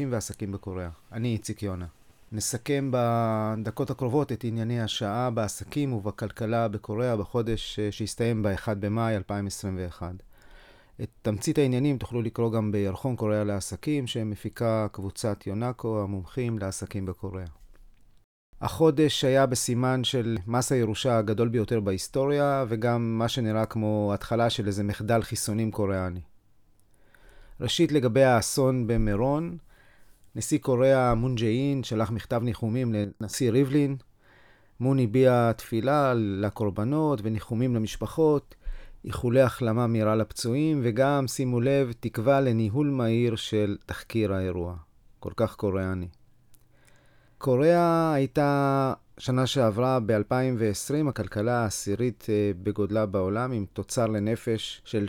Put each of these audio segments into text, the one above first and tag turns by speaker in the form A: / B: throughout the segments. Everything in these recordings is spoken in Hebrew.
A: אנשים ועסקים בקוריאה. אני איציק יונה. נסכם בדקות הקרובות את ענייני השעה בעסקים ובכלכלה בקוריאה בחודש אה, שהסתיים ב-1 במאי 2021. את תמצית העניינים תוכלו לקרוא גם בירחון קוריאה לעסקים, שמפיקה קבוצת יונאקו, המומחים לעסקים בקוריאה. החודש היה בסימן של מס הירושה הגדול ביותר בהיסטוריה, וגם מה שנראה כמו התחלה של איזה מחדל חיסונים קוריאני. ראשית, לגבי האסון במירון, נשיא קוריאה מון ג'אין שלח מכתב ניחומים לנשיא ריבלין. מון הביע תפילה לקורבנות וניחומים למשפחות, איחולי החלמה מהירה לפצועים, וגם, שימו לב, תקווה לניהול מהיר של תחקיר האירוע. כל כך קוריאני. קוריאה הייתה שנה שעברה, ב-2020, הכלכלה העשירית אה, בגודלה בעולם, עם תוצר לנפש של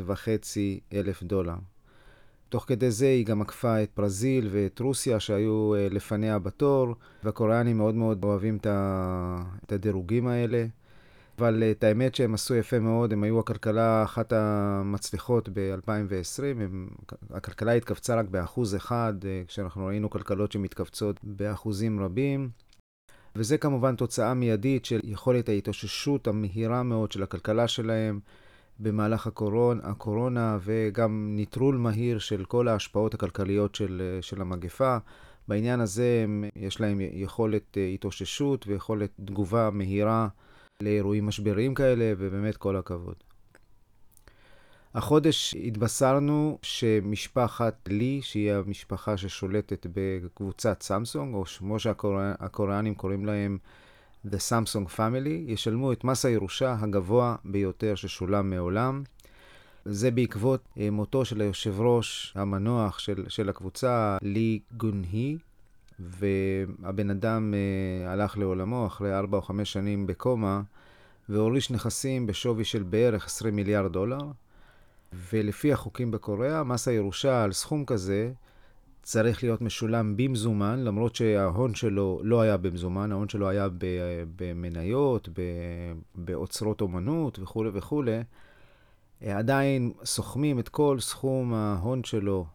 A: 31.5 אלף דולר. תוך כדי זה היא גם עקפה את ברזיל ואת רוסיה שהיו אה, לפניה בתור, והקוריאנים מאוד מאוד אוהבים את הדירוגים האלה. אבל את האמת שהם עשו יפה מאוד, הם היו הכלכלה אחת המצליחות ב-2020, הכלכלה התכווצה רק באחוז אחד, אה, כשאנחנו ראינו כלכלות שמתכווצות באחוזים רבים. וזה כמובן תוצאה מיידית של יכולת ההתאוששות המהירה מאוד של הכלכלה שלהם במהלך הקורונה, הקורונה וגם ניטרול מהיר של כל ההשפעות הכלכליות של, של המגפה. בעניין הזה יש להם יכולת אה, התאוששות ויכולת תגובה מהירה לאירועים משבריים כאלה, ובאמת כל הכבוד. החודש התבשרנו שמשפחת לי, שהיא המשפחה ששולטת בקבוצת סמסונג, או כמו שהקוריאנים קוראים להם The Samsung Family, ישלמו את מס הירושה הגבוה ביותר ששולם מעולם. זה בעקבות אה, מותו של היושב ראש המנוח של, של הקבוצה, לי גון-הי, והבן אדם uh, הלך לעולמו אחרי ארבע או חמש שנים בקומה, והוריש נכסים בשווי של בערך 20 מיליארד דולר. ולפי החוקים בקוריאה, מס הירושה על סכום כזה צריך להיות משולם במזומן, למרות שההון שלו לא היה במזומן, ההון שלו היה במניות, באוצרות אומנות וכולי וכולי. עדיין סוכמים את כל סכום ההון שלו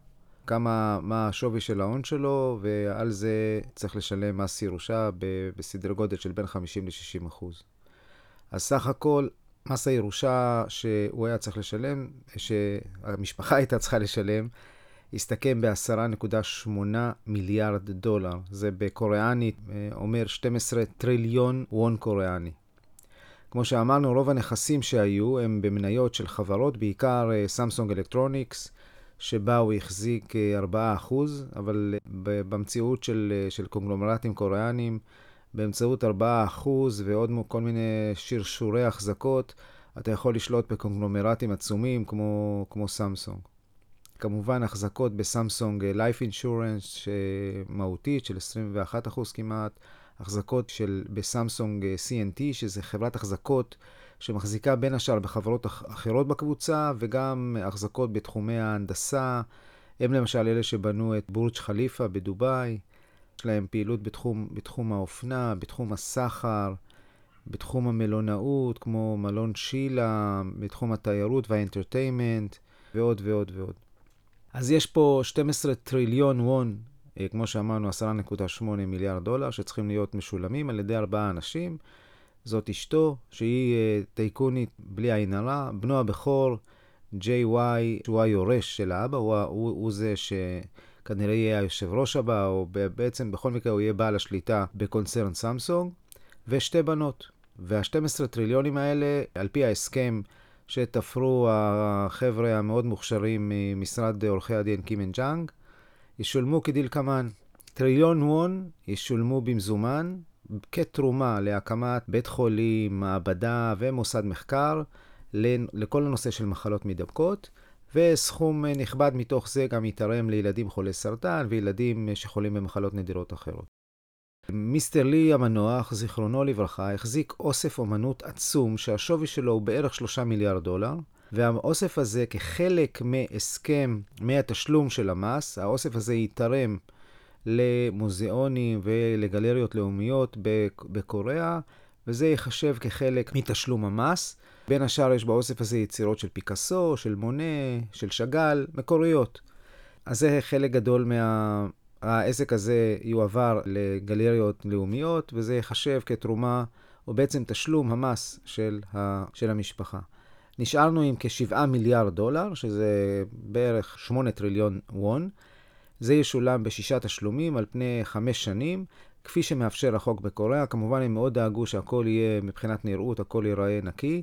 A: כמה, מה השווי של ההון שלו, ועל זה צריך לשלם מס ירושה בסדר גודל של בין 50 ל-60 אחוז. אז סך הכל, מס הירושה שהוא היה צריך לשלם, שהמשפחה הייתה צריכה לשלם, הסתכם ב-10.8 מיליארד דולר. זה בקוריאנית אה, אומר 12 טריליון וון קוריאני. כמו שאמרנו, רוב הנכסים שהיו הם במניות של חברות, בעיקר סמסונג אה, אלקטרוניקס, שבה הוא החזיק 4%, אה, אבל אה, במציאות של, של קונגלומרטים קוריאנים, באמצעות 4% ועוד כל מיני שרשורי החזקות, אתה יכול לשלוט בקונגלומרטים עצומים כמו, כמו סמסונג. כמובן, החזקות בסמסונג Life Insurance מהותית של 21% כמעט, החזקות של בסמסונג CNT, שזה חברת החזקות שמחזיקה בין השאר בחברות אחרות בקבוצה, וגם החזקות בתחומי ההנדסה. הם למשל אלה שבנו את בורג' חליפה בדובאי. יש להם פעילות בתחום, בתחום האופנה, בתחום הסחר, בתחום המלונאות, כמו מלון שילה, בתחום התיירות והאינטרטיימנט, ועוד ועוד ועוד. אז יש פה 12 טריליון וון, אה, כמו שאמרנו, 10.8 מיליארד דולר, שצריכים להיות משולמים על ידי ארבעה אנשים. זאת אשתו, שהיא uh, טייקונית בלי עין הרע, בנו הבכור, ג'יי וואי, שהוא היורש של האבא, הוא, הוא, הוא זה שכנראה יהיה היושב ראש הבא, או בעצם בכל מקרה הוא יהיה בעל השליטה בקונצרן סמסונג, ושתי בנות. וה-12 טריליונים האלה, על פי ההסכם שתפרו החבר'ה המאוד מוכשרים ממשרד עורכי הדין קים אנד ג'אנג, ישולמו כדלקמן. טריליון וון ישולמו במזומן, כתרומה להקמת בית חולים, מעבדה ומוסד מחקר לכל הנושא של מחלות מידבקות, וסכום נכבד מתוך זה גם יתרם לילדים חולי סרטן וילדים שחולים במחלות נדירות אחרות. Mister לי המנוח, זיכרונו לברכה, החזיק אוסף אומנות עצום שהשווי שלו הוא בערך שלושה מיליארד דולר, והאוסף הזה כחלק מהסכם, מהתשלום של המס, האוסף הזה ייתרם למוזיאונים ולגלריות לאומיות בקוריאה, וזה ייחשב כחלק מתשלום המס. בין השאר יש באוסף הזה יצירות של פיקאסו, של מונה, של שאגאל, מקוריות. אז זה חלק גדול מה... העסק הזה יועבר לגלריות לאומיות, וזה ייחשב כתרומה, או בעצם תשלום המס של, ה... של המשפחה. נשארנו עם כ-7 מיליארד דולר, שזה בערך 8 טריליון וון. זה ישולם בשישה תשלומים על פני חמש שנים, כפי שמאפשר החוק בקוריאה. כמובן, הם מאוד דאגו שהכל יהיה, מבחינת נראות, הכל ייראה נקי.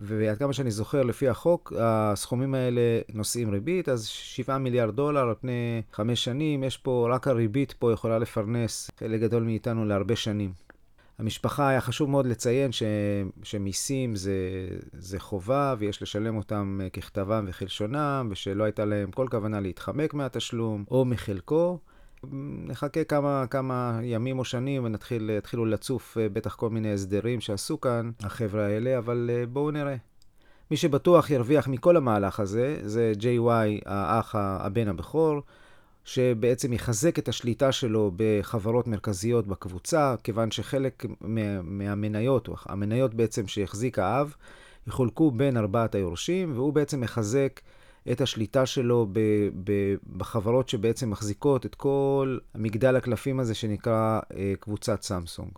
A: ועד כמה שאני זוכר, לפי החוק, הסכומים האלה נושאים ריבית, אז 7 מיליארד דולר על פני חמש שנים, יש פה, רק הריבית פה יכולה לפרנס חלק גדול מאיתנו להרבה שנים. המשפחה, היה חשוב מאוד לציין ש, שמיסים זה, זה חובה ויש לשלם אותם ככתבם וכלשונם, ושלא הייתה להם כל כוונה להתחמק מהתשלום או מחלקו. נחכה כמה, כמה ימים או שנים ויתחילו לצוף אה, בטח כל מיני הסדרים שעשו כאן החבר'ה האלה, אבל אה, בואו נראה. מי שבטוח ירוויח מכל המהלך הזה, זה JY, האח, הבן הבכור, שבעצם יחזק את השליטה שלו בחברות מרכזיות בקבוצה, כיוון שחלק מהמניות, המניות בעצם שהחזיק האב, יחולקו בין ארבעת היורשים, והוא בעצם מחזק את השליטה שלו ב, ב, בחברות שבעצם מחזיקות את כל מגדל הקלפים הזה שנקרא אה, קבוצת סמסונג.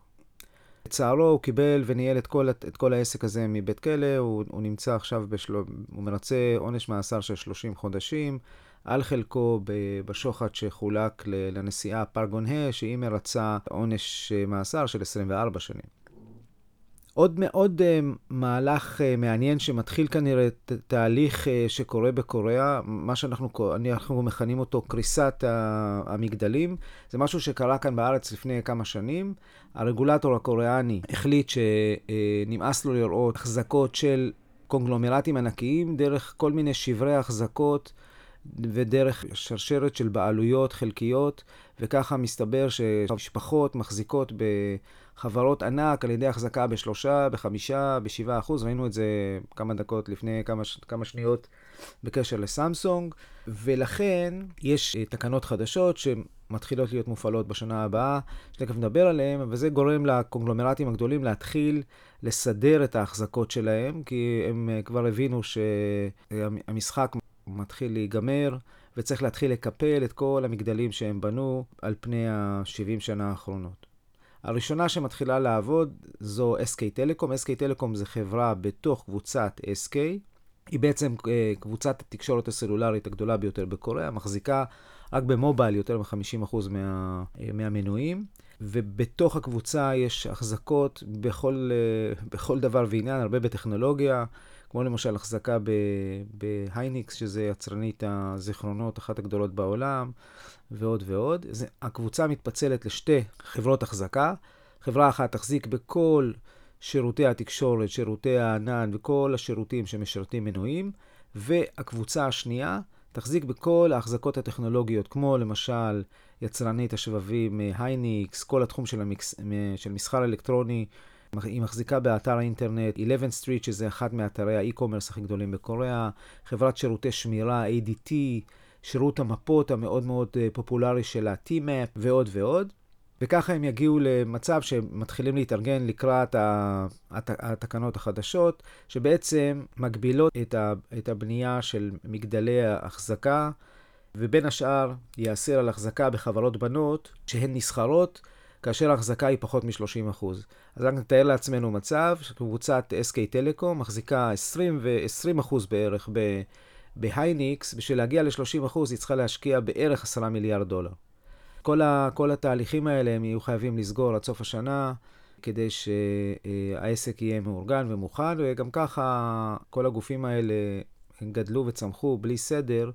A: לצערו הוא קיבל וניהל את כל, את כל העסק הזה מבית כלא, הוא, הוא נמצא עכשיו, בשלו, הוא מרצה עונש מאסר של 30 חודשים. על חלקו בשוחד שחולק לנשיאה פרגון-ה', שהיא מרצה עונש אה, מאסר של 24 שנים. עוד מאוד uh, מהלך uh, מעניין שמתחיל כנראה ת, תהליך uh, שקורה בקוריאה, מה שאנחנו אנחנו מכנים אותו קריסת המגדלים. זה משהו שקרה כאן בארץ לפני כמה שנים. הרגולטור הקוריאני החליט שנמאס לו לראות החזקות של קונגלומרטים ענקיים דרך כל מיני שברי החזקות. ודרך שרשרת של בעלויות חלקיות, וככה מסתבר שמשפחות מחזיקות בחברות ענק על ידי החזקה בשלושה, בחמישה, בשבעה אחוז. ראינו את זה כמה דקות לפני כמה, כמה שניות בקשר לסמסונג, ולכן יש אה, תקנות חדשות שמתחילות להיות מופעלות בשנה הבאה, שתכף נדבר עליהן, וזה גורם לקונגלומרטים הגדולים להתחיל לסדר את ההחזקות שלהם, כי הם אה, כבר הבינו שהמשחק מתחיל להיגמר, וצריך להתחיל לקפל את כל המגדלים שהם בנו על פני ה-70 שנה האחרונות. הראשונה שמתחילה לעבוד זו SK טלקום. SK טלקום זה חברה בתוך קבוצת SK. היא בעצם אה, קבוצת התקשורת הסלולרית הגדולה ביותר בקוריאה, מחזיקה רק במובייל יותר מ-50% מה, אה, מהמנויים, ובתוך הקבוצה יש החזקות בכל, אה, בכל דבר ועניין, הרבה בטכנולוגיה. כמו למשל החזקה בהייניקס, שזה יצרנית הזיכרונות, אחת הגדולות בעולם, ועוד ועוד. זה, הקבוצה מתפצלת לשתי חברות החזקה. חברה אחת תחזיק בכל שירותי התקשורת, שירותי הענן וכל השירותים שמשרתים מנויים, והקבוצה השנייה תחזיק בכל ההחזקות הטכנולוגיות, כמו למשל יצרנית השבבים הייניקס, כל התחום של, המקס, של מסחר אלקטרוני, היא מחזיקה באתר האינטרנט 11 סטריט, שזה אחד מאתרי ה e-commerce הכי גדולים בקוריאה, חברת שירותי שמירה, ADT, שירות המפות המאוד מאוד אה, פופולרי של ה-T-Map ועוד ועוד. וככה הם יגיעו למצב שמתחילים להתארגן לקראת התקנות החדשות, שבעצם מגבילות את הבנייה של מגדלי ההחזקה, ובין השאר ייאסר על החזקה בחברות בנות שהן נסחרות כאשר ההחזקה היא פחות מ-30%. אז רק נתאר לעצמנו מצב שקבוצת SK טלקום מחזיקה 20 ו-20% בערך בהייניקס, בשביל להגיע ל-30% היא צריכה להשקיע בערך 10 מיליארד דולר. כל, ה, כל התהליכים האלה הם יהיו חייבים לסגור עד סוף השנה, כדי שהעסק יהיה מאורגן ומוכן, וגם ככה כל הגופים האלה גדלו וצמחו בלי סדר,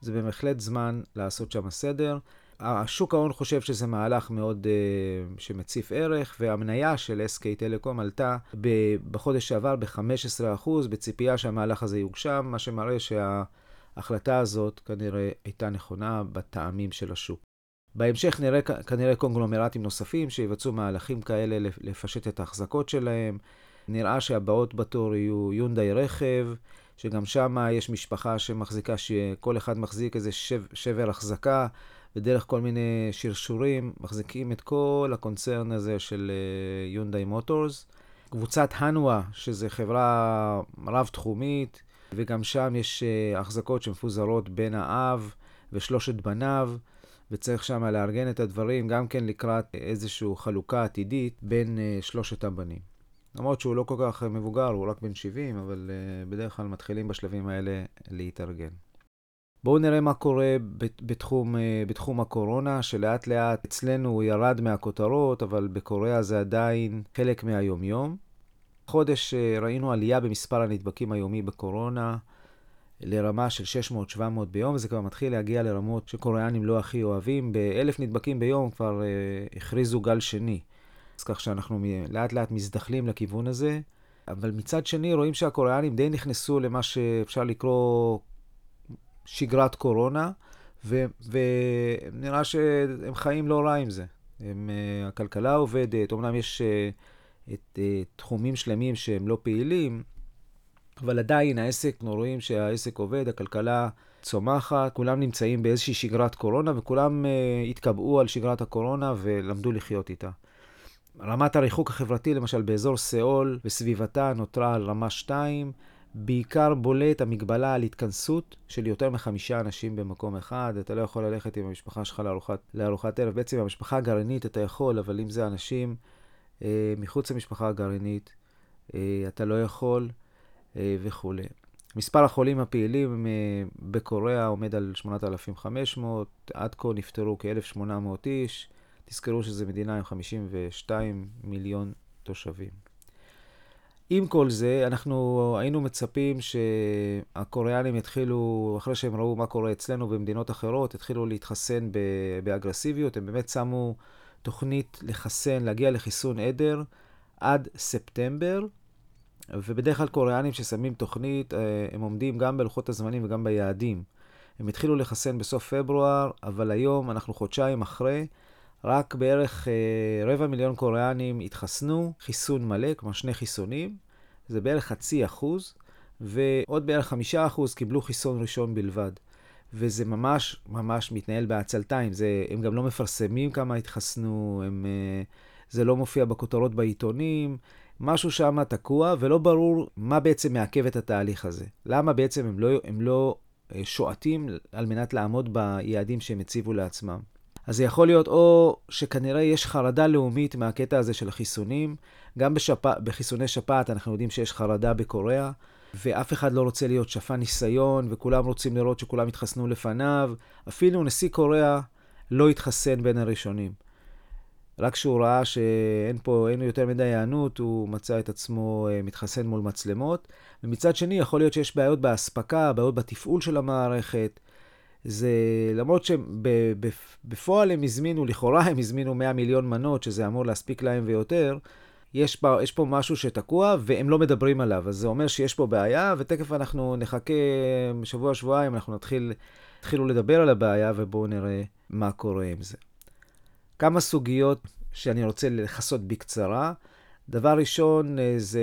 A: זה בהחלט זמן לעשות שם סדר. השוק ההון חושב שזה מהלך מאוד uh, שמציף ערך, והמניה של SK טלקום עלתה ב- בחודש שעבר ב-15% בציפייה שהמהלך הזה יוגשם, מה שמראה שההחלטה הזאת כנראה הייתה נכונה בטעמים של השוק. בהמשך נראה כנראה קונגלומרטים נוספים שיבצעו מהלכים כאלה לפשט את ההחזקות שלהם. נראה שהבאות בתור יהיו יונדאי רכב, שגם שם יש משפחה שמחזיקה, שכל אחד מחזיק איזה שב, שבר החזקה. ודרך כל מיני שרשורים מחזיקים את כל הקונצרן הזה של יונדאי uh, מוטורס. קבוצת הנואה, שזו חברה רב-תחומית, וגם שם יש uh, החזקות שמפוזרות בין האב ושלושת בניו, וצריך שם לארגן את הדברים גם כן לקראת איזושהי חלוקה עתידית בין uh, שלושת הבנים. למרות שהוא לא כל כך מבוגר, הוא רק בן 70, אבל בדרך כלל מתחילים בשלבים האלה להתארגן. בואו נראה מה קורה בתחום, uh, בתחום הקורונה, שלאט לאט אצלנו הוא ירד מהכותרות, אבל בקוריאה זה עדיין חלק מהיומיום. חודש uh, ראינו עלייה במספר הנדבקים היומי בקורונה. לרמה של 600-700 ביום, וזה כבר מתחיל להגיע לרמות שקוריאנים לא הכי אוהבים. באלף נדבקים ביום כבר אה, הכריזו גל שני. אז כך שאנחנו לאט לאט מזדחלים לכיוון הזה. אבל מצד שני רואים שהקוריאנים די נכנסו למה שאפשר לקרוא שגרת קורונה, ו- ונראה שהם חיים לא רע עם זה. הם, uh, הכלכלה עובדת, אמנם יש uh, את uh, תחומים שלמים שהם לא פעילים, אבל עדיין העסק, אנחנו רואים שהעסק עובד, הכלכלה צומחת, כולם נמצאים באיזושהי שגרת קורונה, וכולם התקבעו על שגרת הקורונה ולמדו לחיות איתה. רמת הריחוק החברתי, למשל באזור סאול וסביבתה, נותרה על רמה 2. בעיקר בולט המגבלה על התכנסות של יותר מחמישה אנשים במקום אחד. אתה לא יכול ללכת עם המשפחה שלך לארוחת, לארוחת ערב. בעצם המשפחה הגרעינית אתה יכול, אבל אם זה אנשים אה, מחוץ למשפחה הגרעינית, אה, אתה לא יכול. אה, וכולי. מספר החולים הפעילים אה, בקוריאה עומד על 8,500, עד כה נפטרו כ-1,800 איש. תזכרו שזו מדינה עם 52 מיליון תושבים. עם כל זה, אנחנו היינו מצפים שהקוריאנים יתחילו, אחרי שהם ראו מה קורה אצלנו במדינות אחרות, יתחילו להתחסן באגרסיביות. הם באמת שמו תוכנית לחסן, להגיע לחיסון עדר עד ספטמבר, ובדרך כלל קוריאנים ששמים תוכנית, אה, הם עומדים גם בלוחות הזמנים וגם ביעדים. הם התחילו לחסן בסוף פברואר, אבל היום, אנחנו חודשיים אחרי, רק בערך אה, רבע מיליון קוריאנים התחסנו, חיסון מלא, כלומר שני חיסונים, זה בערך חצי אחוז, ועוד בערך חמישה אחוז קיבלו חיסון ראשון בלבד. וזה ממש ממש מתנהל בעצלתיים, זה, הם גם לא מפרסמים כמה התחסנו, הם, אה, זה לא מופיע בכותרות בעיתונים, משהו שם תקוע, ולא ברור מה בעצם מעכב את התהליך הזה. למה בעצם הם לא, הם לא אה, שועטים על מנת לעמוד ביעדים שהם הציבו לעצמם. אז זה יכול להיות או שכנראה יש חרדה לאומית מהקטע הזה של החיסונים. גם בשפ... בחיסוני שפעת אנחנו יודעים שיש חרדה בקוריאה, ואף אחד לא רוצה להיות שפן ניסיון, וכולם רוצים לראות שכולם יתחסנו לפניו. אפילו נשיא קוריאה לא התחסן בין הראשונים. רק כשהוא ראה שאין פה, אין יותר מדי היענות, הוא מצא את עצמו אה, מתחסן מול מצלמות. ומצד שני, יכול להיות שיש בעיות באספקה, בעיות בתפעול של המערכת. זה, למרות שבפועל הם הזמינו, לכאורה הם הזמינו 100 מיליון מנות, שזה אמור להספיק להם ויותר, יש פה, יש פה משהו שתקוע והם לא מדברים עליו. אז זה אומר שיש פה בעיה, ותכף אנחנו נחכה שבוע-שבועיים, אנחנו נתחיל, נתחילו לדבר על הבעיה, ובואו נראה מה קורה עם זה. כמה סוגיות שאני רוצה לכסות בקצרה. דבר ראשון אה, זה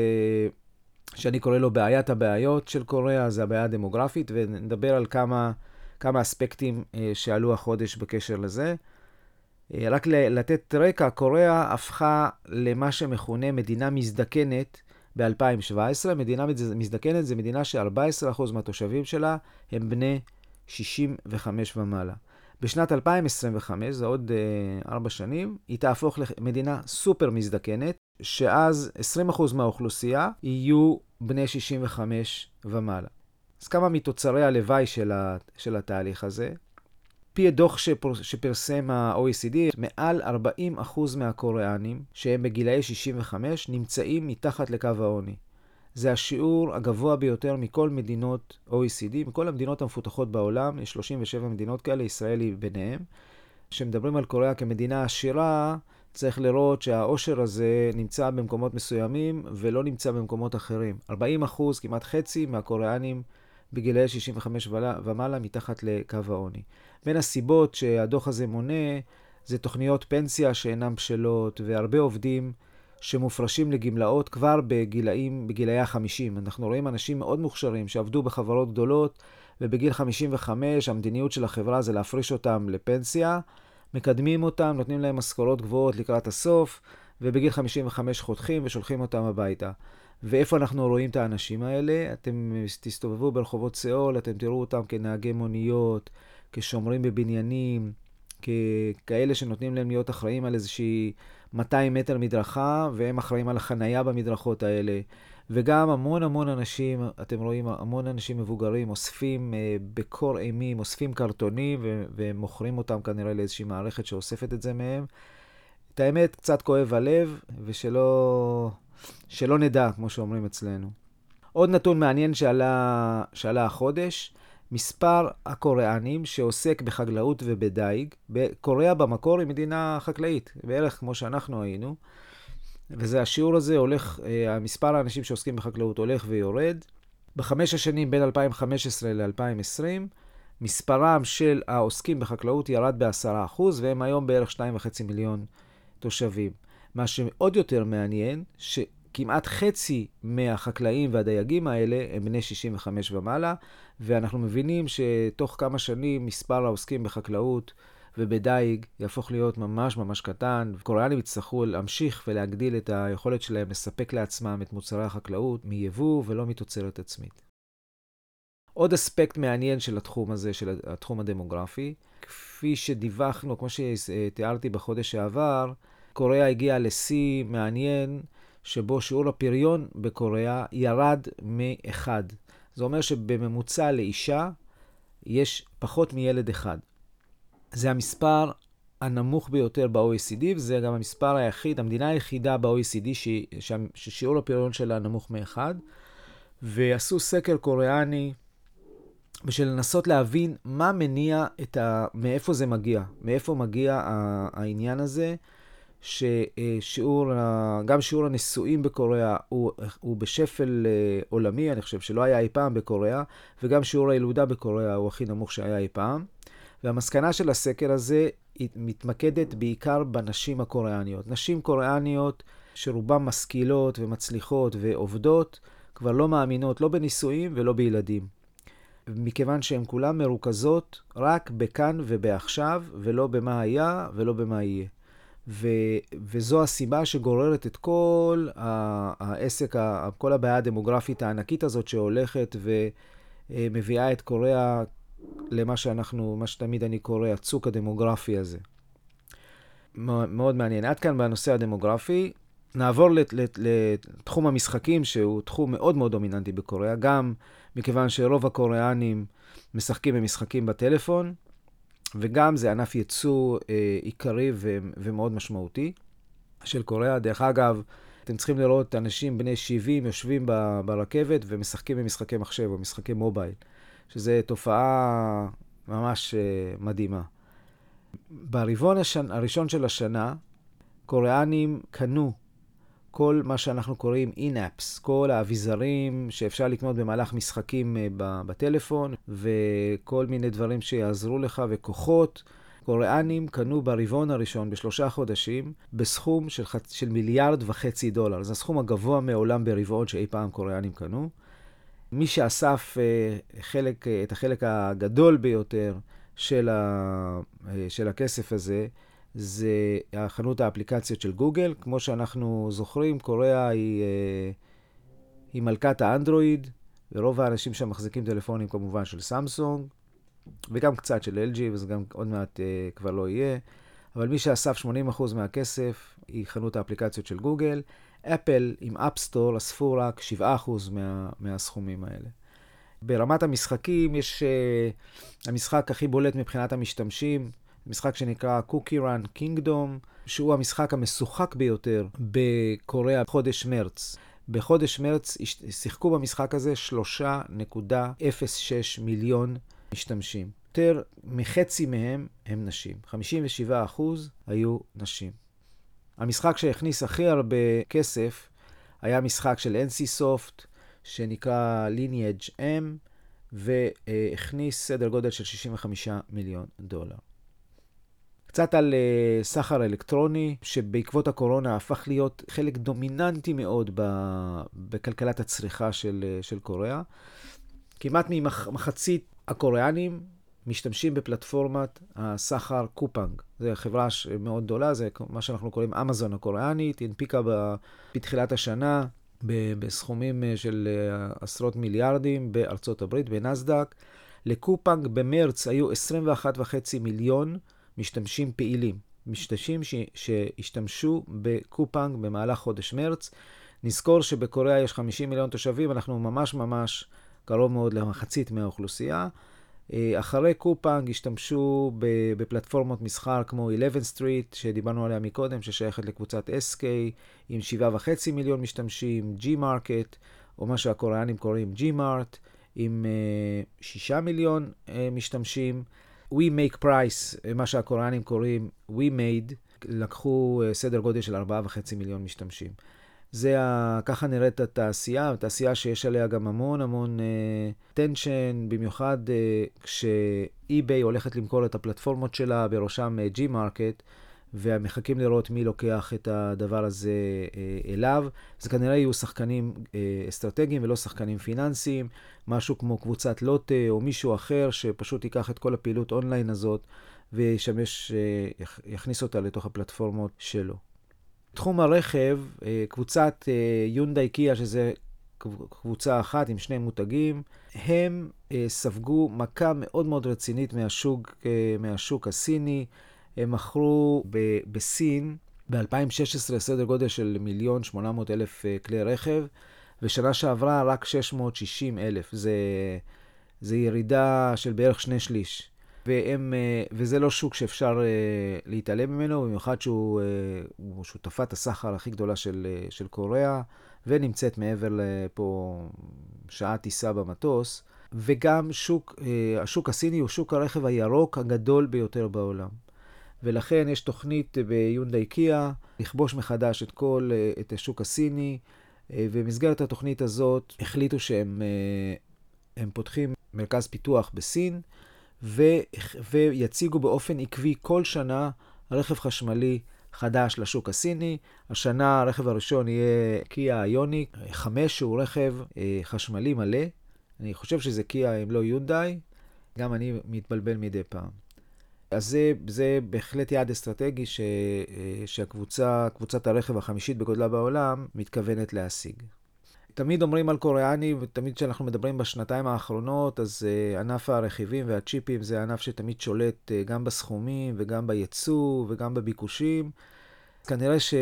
A: שאני קורא לו בעיית הבעיות של קוריאה, זה הבעיה הדמוגרפית, ונדבר על כמה, כמה אספקטים אה, שעלו החודש בקשר לזה. אה, רק לתת רקע, קוריאה הפכה למה שמכונה מדינה מזדקנת ב-2017. מדינה מזדקנת זה מדינה ש-14% מהתושבים שלה הם בני 65 ומעלה. בשנת 2025, זה עוד uh, ארבע שנים, היא תהפוך למדינה סופר מזדקנת, שאז 20% מהאוכלוסייה יהיו בני 65 ומעלה. אז כמה מתוצרי הלוואי של, ה, של התהליך הזה? פי הדוח שפר, שפרסם ה-OECD, מעל 40% מהקוריאנים שהם בגילאי 65 נמצאים מתחת לקו העוני. זה השיעור הגבוה ביותר מכל מדינות OECD, מכל המדינות המפותחות בעולם, יש 37 מדינות כאלה, ישראל היא ביניהן. כשמדברים על קוריאה כמדינה עשירה, צריך לראות שהעושר הזה נמצא במקומות מסוימים ולא נמצא במקומות אחרים. 40 אחוז, כמעט חצי מהקוריאנים בגילאי 65 ומעלה מתחת לקו העוני. בין הסיבות שהדוח הזה מונה זה תוכניות פנסיה שאינן בשלות והרבה עובדים שמופרשים לגמלאות כבר בגילאים, בגילאי ה-50. אנחנו רואים אנשים מאוד מוכשרים שעבדו בחברות גדולות, ובגיל 55 המדיניות של החברה זה להפריש אותם לפנסיה, מקדמים אותם, נותנים להם משכורות גבוהות לקראת הסוף, ובגיל 55 חותכים ושולחים אותם הביתה. ואיפה אנחנו רואים את האנשים האלה? אתם תסתובבו ברחובות סאול, אתם תראו אותם כנהגי מוניות, כשומרים בבניינים, ככאלה שנותנים להם להיות אחראים על איזושהי 200 מטר מדרכה, והם אחראים על החנייה במדרכות האלה. וגם המון המון אנשים, אתם רואים, המון אנשים מבוגרים אוספים אה, בקור אימים, אוספים קרטונים ו- ומוכרים אותם כנראה לאיזושהי מערכת שאוספת את זה מהם. את האמת, קצת כואב הלב, ושלא שלא נדע, כמו שאומרים אצלנו. עוד נתון מעניין שעלה, שעלה החודש, מספר הקוריאנים שעוסק בחקלאות ובדייג. קוריאה במקור היא מדינה חקלאית, בערך כמו שאנחנו היינו. וזה השיעור הזה הולך, אה, המספר האנשים שעוסקים בחקלאות הולך ויורד. בחמש השנים בין 2015 ל-2020, מספרם של העוסקים בחקלאות ירד ב-10%, והם היום בערך 2.5 מיליון תושבים. מה שעוד יותר מעניין, שכמעט חצי מהחקלאים והדייגים האלה הם בני 65 ומעלה, ואנחנו מבינים שתוך כמה שנים מספר העוסקים בחקלאות ובדייג יהפוך להיות ממש ממש קטן. קוריאנים יצטרכו להמשיך ולהגדיל את היכולת שלהם לספק לעצמם את מוצרי החקלאות מיבוא ולא מתוצרת עצמית. עוד אספקט מעניין של התחום הזה, של התחום הדמוגרפי, כפי שדיווחנו, כמו שתיארתי בחודש שעבר, קוריאה הגיעה לשיא מעניין, שבו שיעור הפריון בקוריאה ירד מאחד. זה אומר שבממוצע לאישה יש פחות מילד אחד. זה המספר הנמוך ביותר ב-OECD, וזה גם המספר היחיד, המדינה היחידה ב-OECD ששיעור הפריון שלה נמוך מאחד. ועשו סקר קוריאני בשביל לנסות להבין מה מניע את ה... מאיפה זה מגיע, מאיפה מגיע העניין הזה, ששיעור, גם שיעור הנישואים בקוריאה הוא, הוא בשפל אה, עולמי, אני חושב שלא היה אי פעם בקוריאה, וגם שיעור הילודה בקוריאה הוא הכי נמוך שהיה אי פעם. והמסקנה של הסקר הזה היא מתמקדת בעיקר בנשים הקוריאניות. נשים קוריאניות שרובן משכילות ומצליחות ועובדות, כבר לא מאמינות לא בנישואים ולא בילדים. מכיוון שהן כולן מרוכזות רק בכאן ובעכשיו, ולא במה היה ולא במה יהיה. ו, וזו הסיבה שגוררת את כל העסק, כל הבעיה הדמוגרפית הענקית הזאת שהולכת ומביאה את קוריאה למה שאנחנו, מה שתמיד אני קורא, הצוק הדמוגרפי הזה. מאוד מעניין. עד כאן בנושא הדמוגרפי. נעבור לתחום המשחקים, שהוא תחום מאוד מאוד דומיננטי בקוריאה, גם מכיוון שרוב הקוריאנים משחקים במשחקים בטלפון, וגם זה ענף ייצוא אה, עיקרי ו- ומאוד משמעותי של קוריאה. דרך אגב, אתם צריכים לראות אנשים בני 70 יושבים ברכבת ומשחקים במשחקי מחשב או משחקי מובייל. שזו תופעה ממש uh, מדהימה. ברבעון השנ... הראשון של השנה, קוריאנים קנו כל מה שאנחנו קוראים אין-אפס, כל האביזרים שאפשר לקנות במהלך משחקים uh, בטלפון, וכל מיני דברים שיעזרו לך, וכוחות. קוריאנים קנו ברבעון הראשון, בשלושה חודשים, בסכום של, ח... של מיליארד וחצי דולר. זה הסכום הגבוה מעולם ברבעון שאי פעם קוריאנים קנו. מי שאסף אה, חלק, אה, את החלק הגדול ביותר של, ה, אה, של הכסף הזה, זה חנות האפליקציות של גוגל. כמו שאנחנו זוכרים, קוריאה היא, היא מלכת האנדרואיד, ורוב האנשים שם מחזיקים טלפונים כמובן של סמסונג, וגם קצת של LG, וזה גם עוד מעט כבר לא יהיה. אבל מי שאסף 80% מהכסף היא חנות האפליקציות של גוגל. אפל עם אפסטור אספו רק 7% מה, מהסכומים האלה. ברמת המשחקים יש uh, המשחק הכי בולט מבחינת המשתמשים, משחק שנקרא Cookie Run Kingdom, שהוא המשחק המשוחק ביותר בקוריאה בחודש מרץ. בחודש מרץ שיחקו במשחק הזה 3.06 מיליון משתמשים. יותר מחצי מהם הם נשים. 57% היו נשים. המשחק שהכניס הכי הרבה כסף היה משחק של NC Soft, שנקרא Lineage M, והכניס סדר גודל של 65 מיליון דולר. קצת על uh, סחר אלקטרוני, שבעקבות הקורונה הפך להיות חלק דומיננטי מאוד בכלכלת הצריכה של, uh, של קוריאה. כמעט ממחצית הקוריאנים משתמשים בפלטפורמת הסחר קופאנג. זו חברה מאוד גדולה, זה מה שאנחנו קוראים אמזון הקוריאנית, היא הנפיקה בתחילת השנה בסכומים אה, של אה, עשרות מיליארדים בארצות הברית, בנסדק, לקופנג במרץ היו 21.5 מיליון משתמשים פעילים. משתמשים ש... שהשתמשו בקופנג במהלך חודש מרץ. נזכור שבקוריאה יש 50 מיליון תושבים, אנחנו ממש ממש קרוב מאוד למחצית מהאוכלוסייה. אה, אחרי קופנג השתמשו בפלטפורמות מסחר כמו 11 סטריט, שדיברנו עליה מקודם, ששייכת לקבוצת SK, עם 7.5 מיליון משתמשים, G-Market, או מה שהקוריאנים קוראים G-Mart, עם 6 אה, מיליון אה, משתמשים. We Make Price, מה שהקוריאנים קוראים We Me-Pu, לקחו סדר גודל של 4.5 מיליון משתמשים. זה ה... ככה נראית התעשייה, תעשייה שיש עליה גם המון המון tension, אה, במיוחד אה, כש eBay הולכת למכור את הפלטפורמות שלה, בראשם G-Market, ומחכים לראות מי לוקח את הדבר הזה אה, אליו. זה כנראה יהיו שחקנים אה, אסטרטגיים ולא שחקנים פיננסיים, משהו כמו קבוצת לוטה או מישהו אחר שפשוט ייקח את כל הפעילות אונליין הזאת וישמש, אה, יכניס אותה לתוך הפלטפורמות שלו. תחום הרכב, אה, קבוצת אה, יונדאי קיה, שזה קבוצה אחת עם שני מותגים, הם אה, ספגו מכה מאוד מאוד רצינית מהשוק, מהשוק הסיני. הם מכרו ב- בסין ב-2016 סדר גודל של מיליון שמונה מאות אלף כלי רכב, ושנה שעברה רק 660 אלף. זה, זה ירידה של בערך שני שליש. והם, אה, וזה לא שוק שאפשר אה, להתעלם ממנו, במיוחד שהוא אה, שותפת הסחר הכי גדולה של, של קוריאה, ונמצאת מעבר לפה שעה טיסה במטוס. וגם שוק, השוק הסיני הוא שוק הרכב הירוק הגדול ביותר בעולם. ולכן יש תוכנית ביונדאי קיה לכבוש מחדש את כל, את השוק הסיני, ובמסגרת התוכנית הזאת החליטו שהם פותחים מרכז פיתוח בסין. ו, ויציגו באופן עקבי כל שנה רכב חשמלי חדש לשוק הסיני. השנה הרכב הראשון יהיה קיה איוניק 5, שהוא רכב אה, חשמלי מלא. אני חושב שזה קיה אם לא יונדאי, גם אני מתבלבל מדי פעם. אז זה, זה בהחלט יעד אסטרטגי ש, אה, שהקבוצה, קבוצת הרכב החמישית בגודלה בעולם, מתכוונת להשיג. תמיד אומרים על קוריאני, ותמיד כשאנחנו מדברים בשנתיים האחרונות, אז uh, ענף הרכיבים והצ'יפים זה ענף שתמיד שולט uh, גם בסכומים וגם בייצוא וגם בביקושים. כנראה ש...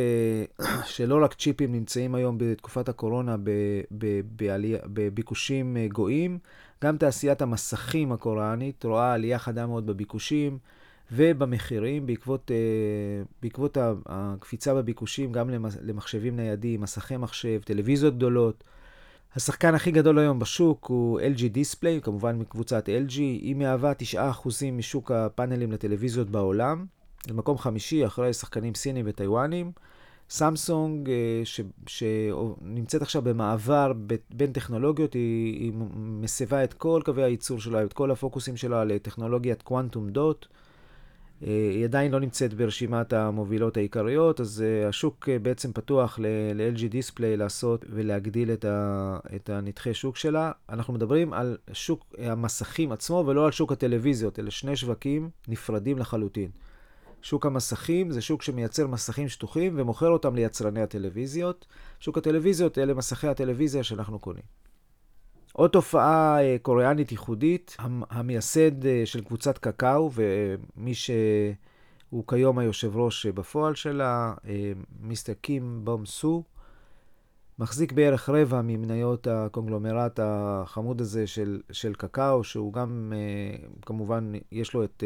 A: שלא רק צ'יפים נמצאים היום בתקופת הקורונה ב... ב... בעלי... בביקושים גואים, גם תעשיית המסכים הקוריאנית רואה עלייה חדה מאוד בביקושים. ובמחירים, בעקבות, uh, בעקבות הקפיצה בביקושים גם למחשבים ניידים, מסכי מחשב, טלוויזיות גדולות. השחקן הכי גדול היום בשוק הוא LG Display, כמובן מקבוצת LG, היא מהווה 9% משוק הפאנלים לטלוויזיות בעולם, במקום חמישי אחרי שחקנים סינים וטיוואנים. סמסונג, אה, שנמצאת עכשיו במעבר בין טכנולוגיות, היא, היא מסבה את כל קווי הייצור שלה, את כל הפוקוסים שלה לטכנולוגיית קוונטום דוט. אה, היא עדיין לא נמצאת ברשימת המובילות העיקריות, אז אה, השוק אה, בעצם פתוח ל-LG Display לעשות ולהגדיל את, ה, את הנתחי שוק שלה. אנחנו מדברים על שוק המסכים עצמו ולא על שוק הטלוויזיות, אלה שני שווקים נפרדים לחלוטין. שוק המסכים זה שוק שמייצר מסכים שטוחים ומוכר אותם ליצרני הטלוויזיות. שוק הטלוויזיות אלה מסכי הטלוויזיה שאנחנו קונים. עוד תופעה אה, קוריאנית ייחודית, המייסד אה, של קבוצת קקאו ומי שהוא כיום היושב ראש בפועל שלה, אה, מיסטר קים בום סו, מחזיק בערך רבע ממניות הקונגלומרט החמוד הזה של, של קקאו, שהוא גם, כמובן, יש לו את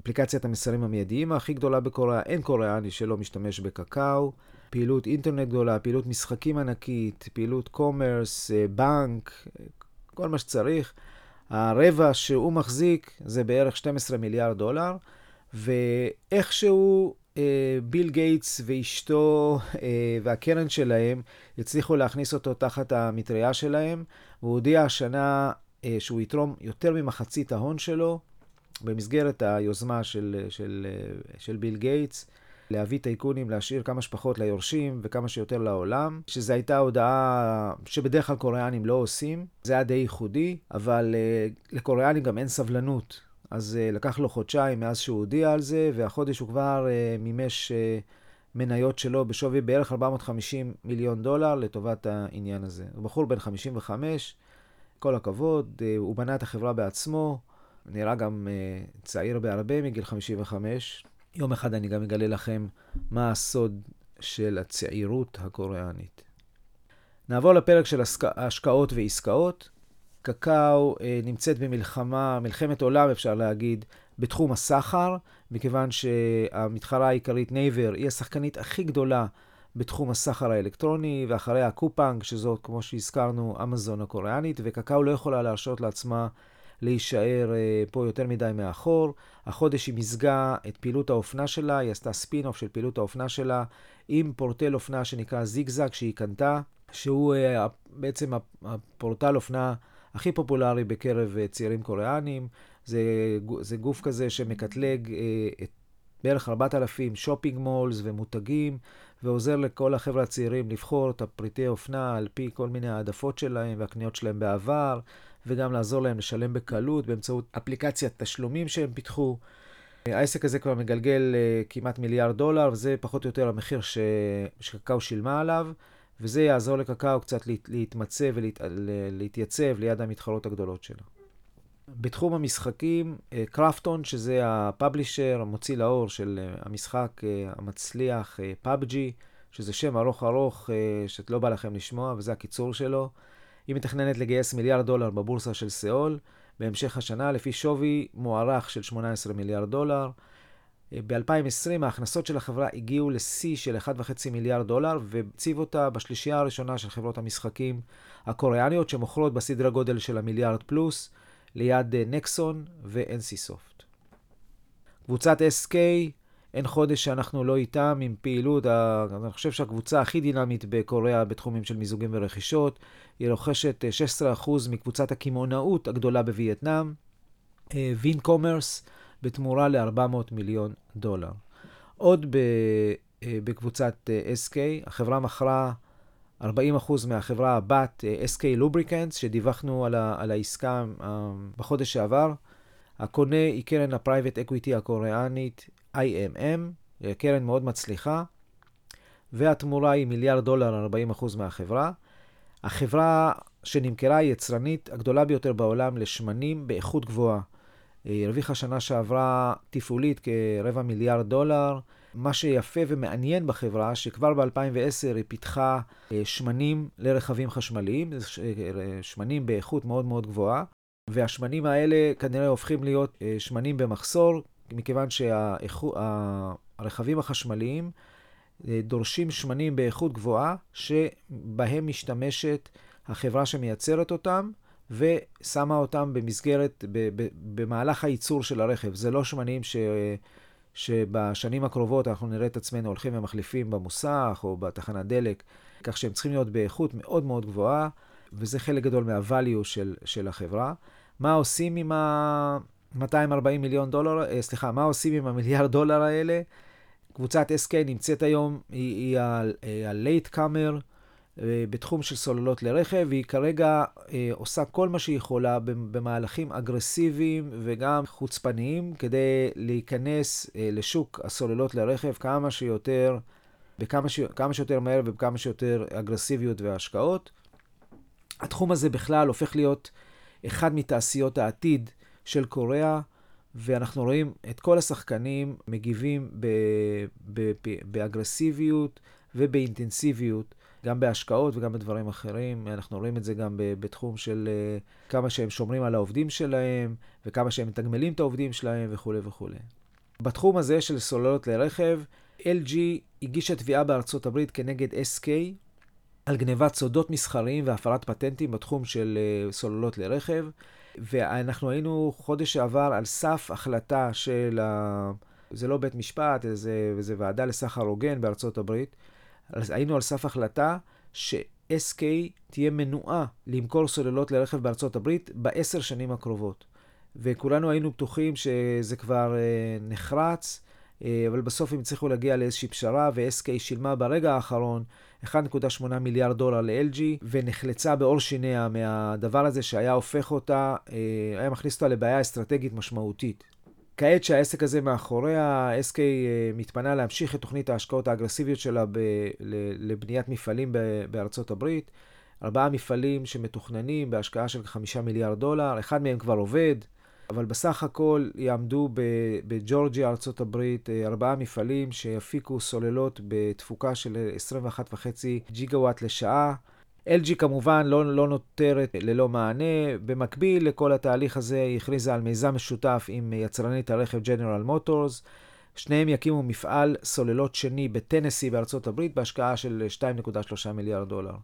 A: אפליקציית המסרים המיידיים הכי גדולה בקוריאה. אין קוריאני שלא משתמש בקקאו. פעילות אינטרנט גדולה, פעילות משחקים ענקית, פעילות commerce, אה, בנק, כל מה שצריך. הרבע שהוא מחזיק זה בערך 12 מיליארד דולר, ואיכשהו אה, ביל גייטס ואשתו אה, והקרן שלהם הצליחו להכניס אותו תחת המטריה שלהם. הוא הודיע השנה שהוא יתרום יותר ממחצית ההון שלו במסגרת היוזמה של, של, של ביל גייטס. להביא טייקונים, להשאיר כמה שפחות ליורשים וכמה שיותר לעולם, שזו הייתה הודעה שבדרך כלל קוריאנים לא עושים. זה היה די ייחודי, אבל uh, לקוריאנים גם אין סבלנות. אז uh, לקח לו חודשיים מאז שהוא הודיע על זה, והחודש הוא כבר uh, מימש uh, מניות שלו בשווי בערך 450 מיליון דולר לטובת העניין הזה. הוא בחור בן 55, כל הכבוד, הוא בנה את החברה בעצמו, נראה גם צעיר בהרבה מגיל 55. יום אחד אני גם אגלה לכם מה הסוד של הצעירות הקוריאנית. נעבור לפרק של השקעות ועסקאות. קקאו אה, נמצאת במלחמה, מלחמת עולם אפשר להגיד, בתחום הסחר, מכיוון שהמתחרה העיקרית נייבר היא השחקנית הכי גדולה בתחום הסחר האלקטרוני, ואחריה קופאנג, שזאת, כמו שהזכרנו, אמזון הקוריאנית, וקקאו לא יכולה להרשות לעצמה להישאר אה, פה יותר מדי מאחור. החודש היא מיזגה את פעילות האופנה שלה, היא עשתה ספין-אוף של פעילות האופנה שלה עם פורטל אופנה שנקרא זיגזג שהיא קנתה, שהוא אה, בעצם הפורטל אופנה הכי פופולרי בקרב אה, צעירים קוריאנים. זה, זה גוף כזה שמקטלג את בערך 4,000 shopping malls ומותגים, ועוזר לכל החבר'ה הצעירים לבחור את הפריטי אופנה על פי כל מיני העדפות שלהם והקניות שלהם בעבר, וגם לעזור להם לשלם בקלות באמצעות אפליקציית תשלומים שהם פיתחו. העסק הזה כבר מגלגל uh, כמעט מיליארד דולר, וזה פחות או יותר המחיר ש... שקקאו שילמה עליו, וזה יעזור לקקאו קצת להת... להתמצא ולהתייצב ליד המתחרות הגדולות שלה. בתחום המשחקים, קרפטון, uh, שזה הפאבלישר, המוציא לאור של uh, המשחק המצליח, פאבג'י, שזה שם ארוך ארוך uh, שאת לא בא לכם לשמוע, וזה הקיצור שלו. היא מתכננת לגייס מיליארד דולר בבורסה של סאול בהמשך השנה, לפי שווי מוערך של 18 מיליארד דולר. אה, ב-2020 ההכנסות של החברה הגיעו לשיא של 1.5 מיליארד דולר, והציב אותה בשלישייה הראשונה של חברות המשחקים הקוריאניות, שמוכרות בסדרי גודל של המיליארד פלוס, ליד נקסון ו-NC סופט. קבוצת SK אין חודש שאנחנו לא איתם עם פעילות. אני חושב שהקבוצה הכי דינמית בקוריאה בתחומים של מיזוגים ורכישות. היא רוכשת 16% אה, מקבוצת הקמעונאות הגדולה בווייטנאם, Vin אה, Commerce, בתמורה ל-400 מיליון דולר. עוד אה, בקבוצת SK, החברה מכרה 40% מהחברה הבת SK Lubricants, שדיווחנו על, ה- על העסקה בחודש שעבר. הקונה היא קרן ה private equity הקוריאנית IMM, קרן מאוד מצליחה, והתמורה היא מיליארד דולר, 40% מהחברה. החברה שנמכרה היא יצרנית הגדולה ביותר בעולם לשמנים באיכות גבוהה. היא הרוויחה שנה שעברה תפעולית כרבע מיליארד דולר. מה שיפה ומעניין בחברה, שכבר ב-2010 היא פיתחה אה, שמנים לרכבים חשמליים, אה, שמנים באיכות מאוד מאוד גבוהה, והשמנים האלה כנראה הופכים להיות אה, שמנים במחסור, מכיוון שהרכבים החשמליים אה, דורשים שמנים באיכות גבוהה, שבהם משתמשת החברה שמייצרת אותם, ושמה אותם במסגרת, במהלך הייצור של הרכב. זה לא שמנים ש... שבשנים הקרובות אנחנו נראה את עצמנו הולכים ומחליפים במוסך או בתחנת דלק, כך שהם צריכים להיות באיכות מאוד מאוד גבוהה, וזה חלק גדול מה-value של, של החברה. מה עושים עם ה... 240 מיליון דולר, אה, סליחה, מה עושים עם המיליארד דולר האלה? קבוצת SK נמצאת היום, היא, היא ה-late comer אה, בתחום של סוללות לרכב, והיא כרגע אה, עושה כל מה שהיא יכולה במהלכים אגרסיביים וגם חוצפניים כדי להיכנס לשוק הסוללות לרכב כמה שיותר, בכמה ש... כמה שיותר מהר ובכמה שיותר אגרסיביות והשקעות. התחום הזה בכלל הופך להיות אחד מתעשיות העתיד של קוריאה, ואנחנו רואים את כל השחקנים מגיבים באגרסיביות ובאינטנסיביות, גם בהשקעות וגם בדברים אחרים. אנחנו רואים את זה גם בתחום של אה, כמה שהם שומרים על העובדים שלהם, וכמה שהם מתגמלים את העובדים שלהם וכולי וכולי. בתחום הזה של סוללות לרכב, LG הגישה תביעה בארצות הברית כנגד SK על גנבת סודות מסחריים והפרת פטנטים בתחום של אה, סוללות לרכב. ואנחנו היינו חודש שעבר על סף החלטה של, ה... זה לא בית משפט, זה, זה ועדה לסחר הוגן בארצות הברית, היינו על סף החלטה ש-SK תהיה מנועה למכור סוללות לרכב בארצות הברית בעשר שנים הקרובות. וכולנו היינו בטוחים שזה כבר אה, נחרץ, אה, אבל בסוף הם הצליחו להגיע לאיזושהי פשרה, ו-SK שילמה ברגע האחרון 1.8 מיליארד דולר ל-LG, ונחלצה בעור שיניה מהדבר הזה שהיה הופך אותה, אה, היה מכניס אותה לבעיה אסטרטגית משמעותית. כעת שהעסק הזה מאחוריה, SK אה, מתפנה להמשיך את תוכנית ההשקעות האגרסיביות שלה ב- לבניית מפעלים בארצות הברית. ארבעה מפעלים שמתוכננים בהשקעה של חמישה מיליארד דולר, אחד מהם כבר עובד, אבל בסך הכל יעמדו בג'ורג'יה, ארה"ב, ארבעה מפעלים שיפיקו סוללות בתפוקה של 21.5 ג'יגוואט לשעה. LG כמובן לא, לא נותרת ללא מענה. במקביל לכל התהליך הזה היא הכריזה על מיזם משותף עם יצרנית הרכב ג'נרל מוטורס. שניהם יקימו מפעל סוללות שני בטנסי בארצות הברית בהשקעה של 2.3 מיליארד דולר.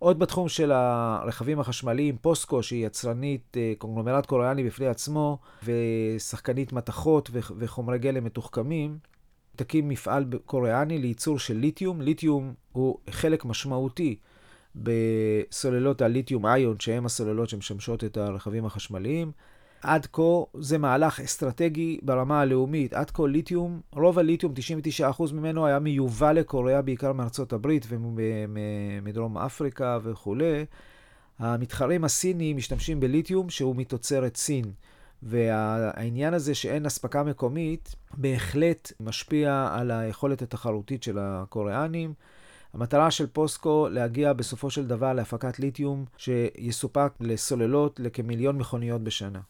A: עוד בתחום של הרכבים החשמליים, פוסקו, שהיא יצרנית אה, קונגלומרט קוריאני בפני עצמו, ושחקנית מתכות וחומרי גלם מתוחכמים, תקים מפעל קוריאני לייצור של ליתיום. ליתיום הוא חלק משמעותי בסוללות הליתיום איון, שהן הסוללות שמשמשות את הרכבים החשמליים. עד כה זה מהלך אסטרטגי ברמה הלאומית. עד כה ליתיום, רוב הליתיום, 99% ממנו היה מיובא לקוריאה, בעיקר מארצות הברית ומדרום אפריקה וכולי. המתחרים הסינים משתמשים בליתיום שהוא מתוצרת סין. והעניין הזה שאין אספקה מקומית בהחלט משפיע על היכולת התחרותית של הקוריאנים. המטרה של פוסקו להגיע בסופו של דבר להפקת ליתיום שיסופק לסוללות לכמיליון מכוניות בשנה.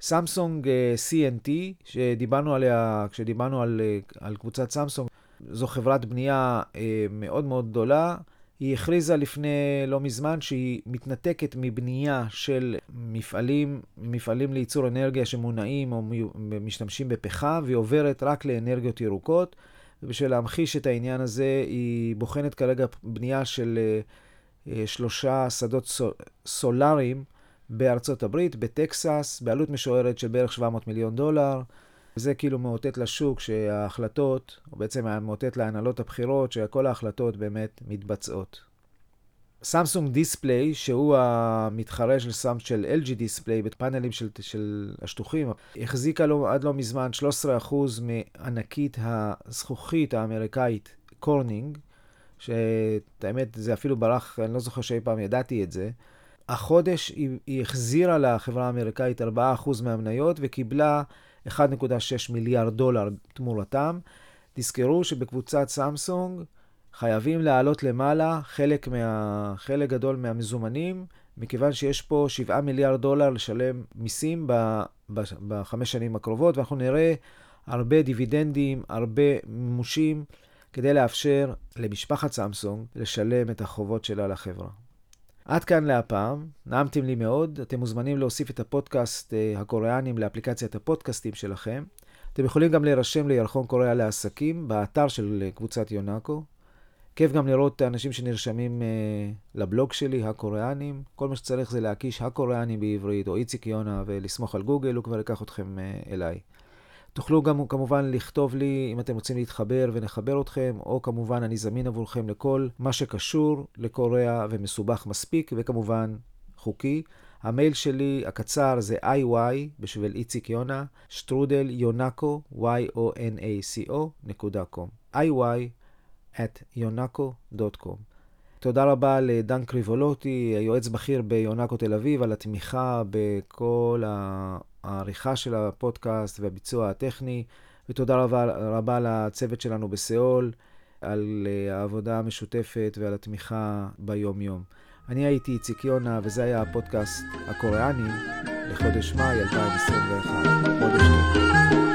A: סמסונג אה, CNT, שדיברנו עליה, כשדיברנו על, אה, על קבוצת סמסונג, זו חברת בנייה אה, מאוד מאוד גדולה. היא הכריזה לפני לא מזמן שהיא מתנתקת מבנייה של מפעלים, מפעלים לייצור אנרגיה שמונעים או משתמשים בפחם, והיא עוברת רק לאנרגיות ירוקות. ובשביל להמחיש את העניין הזה, היא בוחנת כרגע בנייה של שלושה שדות סולאריים בארצות הברית, בטקסס, בעלות משוערת של בערך 700 מיליון דולר. וזה כאילו מאותת לשוק שההחלטות, או בעצם מאותת להנהלות הבחירות, שכל ההחלטות באמת מתבצעות. סמסונג דיספליי, שהוא המתחרה של סאם של LG דיספליי בפאנלים של, של השטוחים, החזיקה לו עד לא מזמן 13% מענקית הזכוכית האמריקאית קורנינג, שאת האמת זה אפילו ברח, אני לא זוכר שאי פעם ידעתי את זה. החודש היא, היא החזירה לחברה האמריקאית 4% מהמניות וקיבלה 1.6 מיליארד דולר תמורתם. תזכרו שבקבוצת סמסונג חייבים להעלות למעלה חלק, מה, חלק גדול מהמזומנים, מכיוון שיש פה 7 מיליארד דולר לשלם מיסים בחמש שנים הקרובות, ואנחנו נראה הרבה דיבידנדים, הרבה מימושים, כדי לאפשר למשפחת סמסונג לשלם את החובות שלה לחברה. עד כאן להפעם, נעמתם לי מאוד. אתם מוזמנים להוסיף את הפודקאסט uh, הקוריאנים לאפליקציית הפודקאסטים שלכם. אתם יכולים גם להירשם לירחון קוריאה לעסקים באתר של uh, קבוצת יונאקו. כיף גם לראות אנשים שנרשמים uh, לבלוג שלי, הקוריאנים. כל מה שצריך זה להקיש הקוריאנים בעברית, או איציק יונה, ולסמוך על גוגל, הוא כבר ייקח אתכם אליי. תוכלו גם כמובן לכתוב לי אם אתם רוצים להתחבר ונחבר אתכם, או כמובן אני זמין עבורכם לכל מה שקשור לקוריאה ומסובך מספיק, וכמובן חוקי. המייל שלי הקצר זה iy בשביל איציק יונה, שטרודל יונאקו, y-o-n-a-c-o, נקודה קום. iy at yonako.com. תודה רבה לדן קריבולוטי, היועץ בכיר ביונאקו תל אביב, על התמיכה בכל. העריכה של הפודקאסט והביצוע הטכני, ותודה רבה, רבה לצוות שלנו בסיאול על אה, העבודה המשותפת ועל התמיכה ביום-יום. אני הייתי איציק יונה, וזה היה הפודקאסט הקוריאני לחודש מאי 2021. חודש טוב.